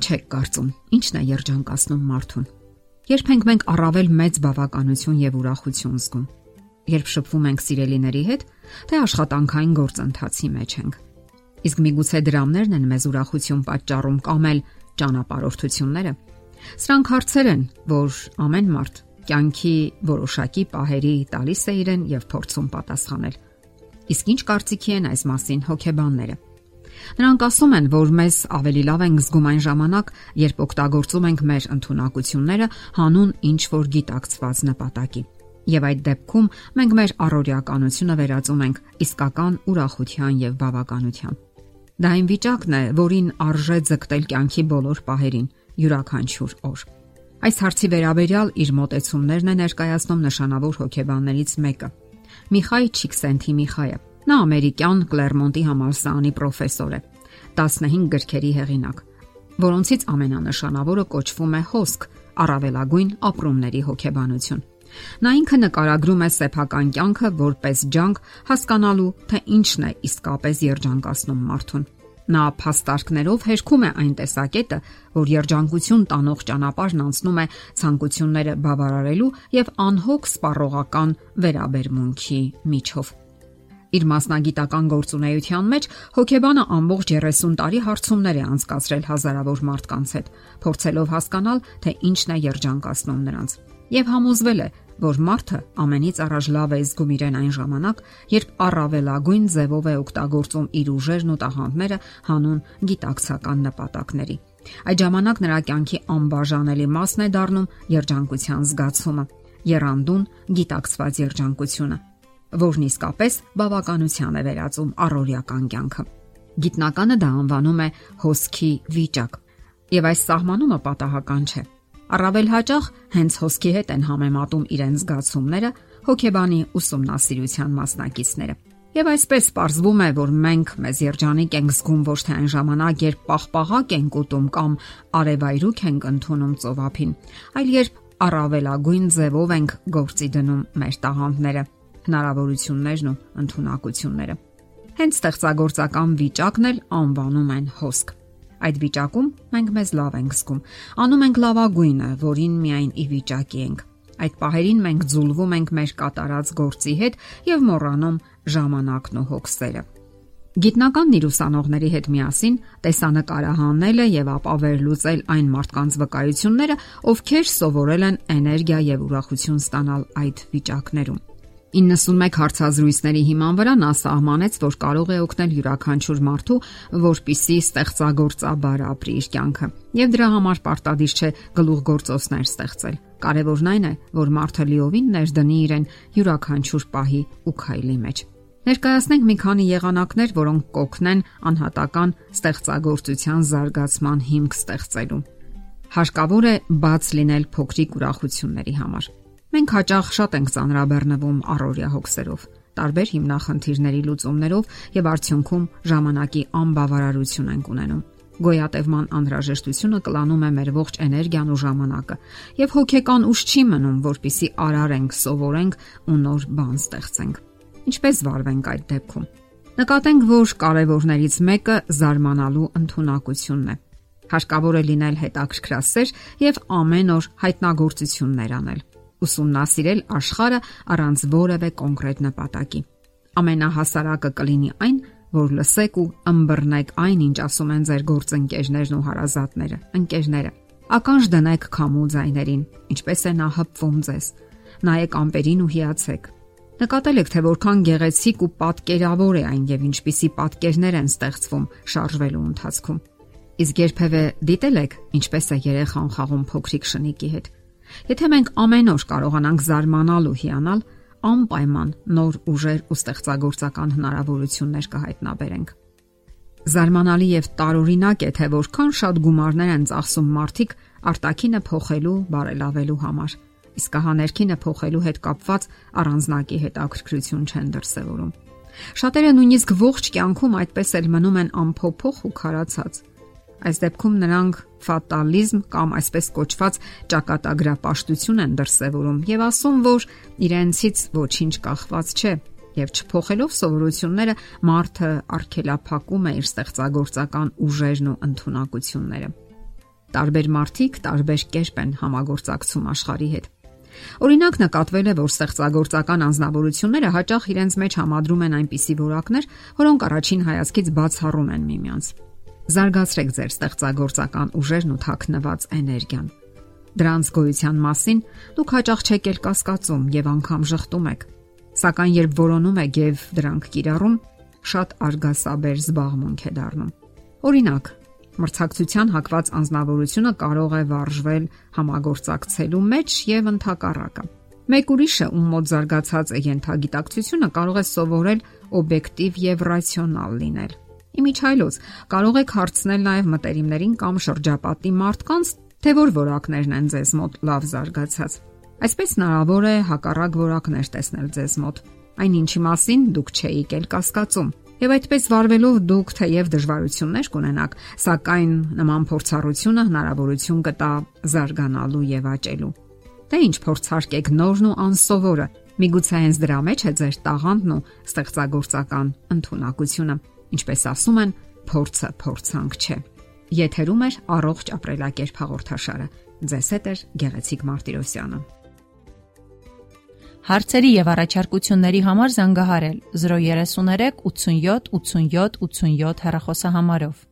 Ինչ եք կարծում, ի՞նչն է երջանկացնում մարդուն։ Երբ ենք մենք առավել մեծ բավականություն եւ ուրախություն զգում։ Երբ շփվում ենք սիրելիների հետ, թե աշխատանքային գործընթացի մեջ ենք։ Իսկ միգուցե դրամներն են մեզ ուրախություն պատճառում կամ էլ ճանապարհորդությունները։ Սրանք հարցեր են, որ ամեն մարդ կյանքի որոշակի պահերի տալիս է իրեն եւ փորձում պատասխանել։ Իսկ ինչ կարծիքի են այս մասին հոգեբանները։ Նրանք ասում են, որ մեզ ավելի լավ ենք զգում այն ժամանակ, երբ օգտագործում ենք մեր ընտունակությունները հանուն ինչ որ գիտակցված նպատակի։ Եվ այդ դեպքում մենք մեր առօրյականությունը վերածում ենք իսկական ուրախության եւ բավականության։ Դա այն վիճակն է, որին արժե ձգտել կյանքի բոլոր պահերին, յուրաքանչյուր օր։ Այս հարցի վերաբերյալ իր մտեցումներն է ներկայացնում նշանավոր հոգեբաններից մեկը՝ Միխայ Չիքսենթի-Միխայը։ Նա ամերիկյան Կլերմոնտի համալսարանի պրոֆեսոր է։ 15 գրքերի հեղինակ, որոնցից ամենանշանավորը կոչվում է հոսք, առավելագույն ապրումների հոգեբանություն։ Նա ինքը նկարագրում է սեփական կյանքը որպես ջանք հասկանալու, թե ինչն է իսկապես երջանկացնում մարդուն։ Նա փաստարկներով հերքում է այն տեսակետը, որ երջանկություն տանող ճանապարհն անցնում է ցանկությունները բավարարելու եւ անհոգ սպառողական վերաբերմունքի միջով։ Իր մասնագիտական գործունեության մեջ հոգեբանը ամբողջ 30 տարի հարցումներ է անցկացրել հազարավոր մարդկանց հետ, փորձելով հասկանալ, թե ինչն է երջանկացնում նրանց։ Եվ համոզվել է, որ մարդը ամենից առաջ լավ է զգում իրեն այն ժամանակ, երբ առավելագույն ձևով է օգտագործում իր ուժերն ու տաղանդները հանուն գիտակցական նպատակների։ Այդ ժամանակ նրա կյանքի անբաժանելի մասն է դառնում երջանկության զգացումը, երանդուն գիտակցված երջանկությունը որն իսկապես բավականության է վերածում առօրյական կյանքը։ Գիտնականը դա անվանում է հոսքի վիճակ։ Եվ այս սահմանումը պատահական չէ։ Առավել հաճախ հենց հոսքի հետ են համեմատում իրեն զգացումները հոգեբանի ուսումնասիրության մասնակիցները։ Եվ այսպես ողջվում է, որ մենք մեզ երջանիկ ենք զգում ոչ թե այն ժամանակ, երբ պաղպաղակ ենք ուտում կամ արևայրուք ենք ընդունում ծովափին, այլ երբ առավելագույն ձևով ենք գործի դնում մեր տաղանդները հնարավորություններն ու ընտունակությունները։ Հենց ստեղծագործական վիճակն էլ անվանում են հոսք։ Այդ վիճակում մենք մեզ լավ ենք զգում։ Անում ենք լավագույնը, որին միայն ի վիճակի ենք։ Այդ պահերին մենք ձուլվում ենք մեր կատարած գործի հետ եւ մոռանում ժամանակն ու հոգսերը։ Գիտնականն իր ուսանողների հետ միասին տեսանկարահանել է եւ ապա վերլուծել այն մարդկանց վկայությունները, ովքեր սովորել են էներգիա եւ ուրախություն ստանալ այդ վիճակներում։ 91 հարցազրույցների հիման վրա նա սահմանեց, որ կարող է օգնել յուրաքանչյուր մարդու, որpիսի ստեղծագործաբար ապրի իր կյանքը։ Եվ դրա համար պարտադիր չէ գլուխգործոցներ ստեղծել։ Կարևորն այն է, որ մարդը լիովին ներդնի իրեն յուրաքանչյուր պահի ու քայլի մեջ։ Ներկայացնենք մի քանի եղանակներ, որոնք կօգնեն անհատական ստեղծագործության զարգացման հիմք ստեղծելու։ Հարկավոր է բաց լինել փոքրիկ ուրախությունների համար։ Մենք հաճախ շատ ենք ծանրաբեռնվում առօրյա հոգսերով, տարբեր հիմնախնդիրների լուծումներով եւ արդյունքում ժամանակի անբավարարություն ենք ունենում։ Գոյատևման անհրաժեշտությունը կլանում է մեր ողջ էներգիան ու ժամանակը, եւ հոգեկան ուժ չի մնում, որpիսի արարենք, սովորենք ու նոր բան ստեղծենք։ Ինչպես վարվենք այդ դեպքում։ Նկատենք, որ կարևորներից մեկը զարմանալու ընտունակությունն է։ Հարկավոր է լինել հետաքրքրասեր եւ ամեն օր հայտնագործություններ անել ուսումնասիրել աշխարը առանց որևէ կոնկրետ նպատակի։ Ամենահասարակը կլինի այն, որ լսեք ու ըմբռնեք այն, ինչ ասում են ձեր գործընկերներն ու հարազատները, ընկերները։ Ականջ դնեք քամու ձայներին, ինչպես է նա հպվում ձեզ։ Նայեք ամպերին ու հիացեք։ Նկատել եք, թե որքան գեղեցիկ ու պատկերավոր է այն եւ ինչպիսի պատկերներ են ստեղծվում շարժվելու ընթացքում։ Իսկ երբևէ դիտել եք, ինչպես է երեխան խաղում փոքրիկ շնիկի հետ Եթե մենք ամեն օր կարողանանք զարմանալ ու հիանալ, անպայման նոր ուժեր ու ստեղծագործական հնարավորություններ կհայտնաբերենք։ Զարմանալի եւ տարօրինակ է, թե որքան շատ գումարներ են ծախսում մարդիկ արտակինը փոխելու, բարելավելու համար։ Իսկ հա ներքինը փոխելու հետ կապված առանձնակի հետաքրքրություն չեն դրսևորում։ Շատերը նույնիսկ ողջ կյանքում այդպես էլ մնում են անփոփոխ ու քարացած։ Այս դեպքում նրանք ֆատալիզմ կամ այսպես կոչված ճակատագրապաշտություն են դրսևորում եւ ասում, որ իրենցից ոչինչ կախված չէ եւ չփոխելով սովորությունները մարդը արգելափակում է իր ստեղծագործական ուժերն ու ընտունակությունները։ Տարբեր մարդիկ տարբեր կերպ են համագործակցում աշխարհի հետ։ Օրինակ նկատվել է, որ ստեղծագործական անznավորությունները հաճախ իրենց մեջ համադրում են այնպիսի որակներ, որոնք առաջին հայացքից բացառում են միմյանց։ Զարգացրեք ձեր ստեղծագործական ուժերն ու թաքնված էներգիան։ Դրանց գոյության մասին դուք հաճախ չեք էլ կասկածում եւ անգամ շղթում եք։ Սակայն երբ որոնում եք եւ դրանք կիրառում, շատ արգասաբեր զբաղմունք է դառնում։ Օրինակ, մրցակցության հակված անznավորությունը կարող է վարժվել համագործակցելու մեջ եւ ընդհակառակը։ Մեկ ուրիշը, ում մոտ զարգացած է յենթագիտակցությունը, կարող է սովորել օբյեկտիվ եւ ռացիոնալ լինել։ Իմիջայլոց կարող եք հարցնել նաև մտերիմներին կամ շրջապատի մարդկանց, թե որ որակներն են ձեզ մոտ լավ զարգացած։ Այսպես հնարավոր է հակառակ որակներ տեսնել ձեզ մոտ։ Այնինչի մասին դուք չէիք էլ կասկածում։ Եվ այդպես վարվելով դուք թեև դժվարություններ կունենաք, սակայն նման փորձառությունը հնարավորություն կտա զարգանալու եւ աճելու։ Դե ինչ փորձարկեք նորն ու անսովորը։ Միգուցե հենց դրա մեջ է ձեր տաղանդն ու ստեղծագործական ընտունակությունը։ Ինչպես ասում են, փորձը փորձանք չէ։ Եթերում է առողջ ապրելակերպ հաղորդաշարը։ Ձեզ հետ է Գեղեցիկ Մարտիրոսյանը։ Հարցերի եւ առաջարկությունների համար զանգահարել 033 87 87 87 հեռախոսահամարով։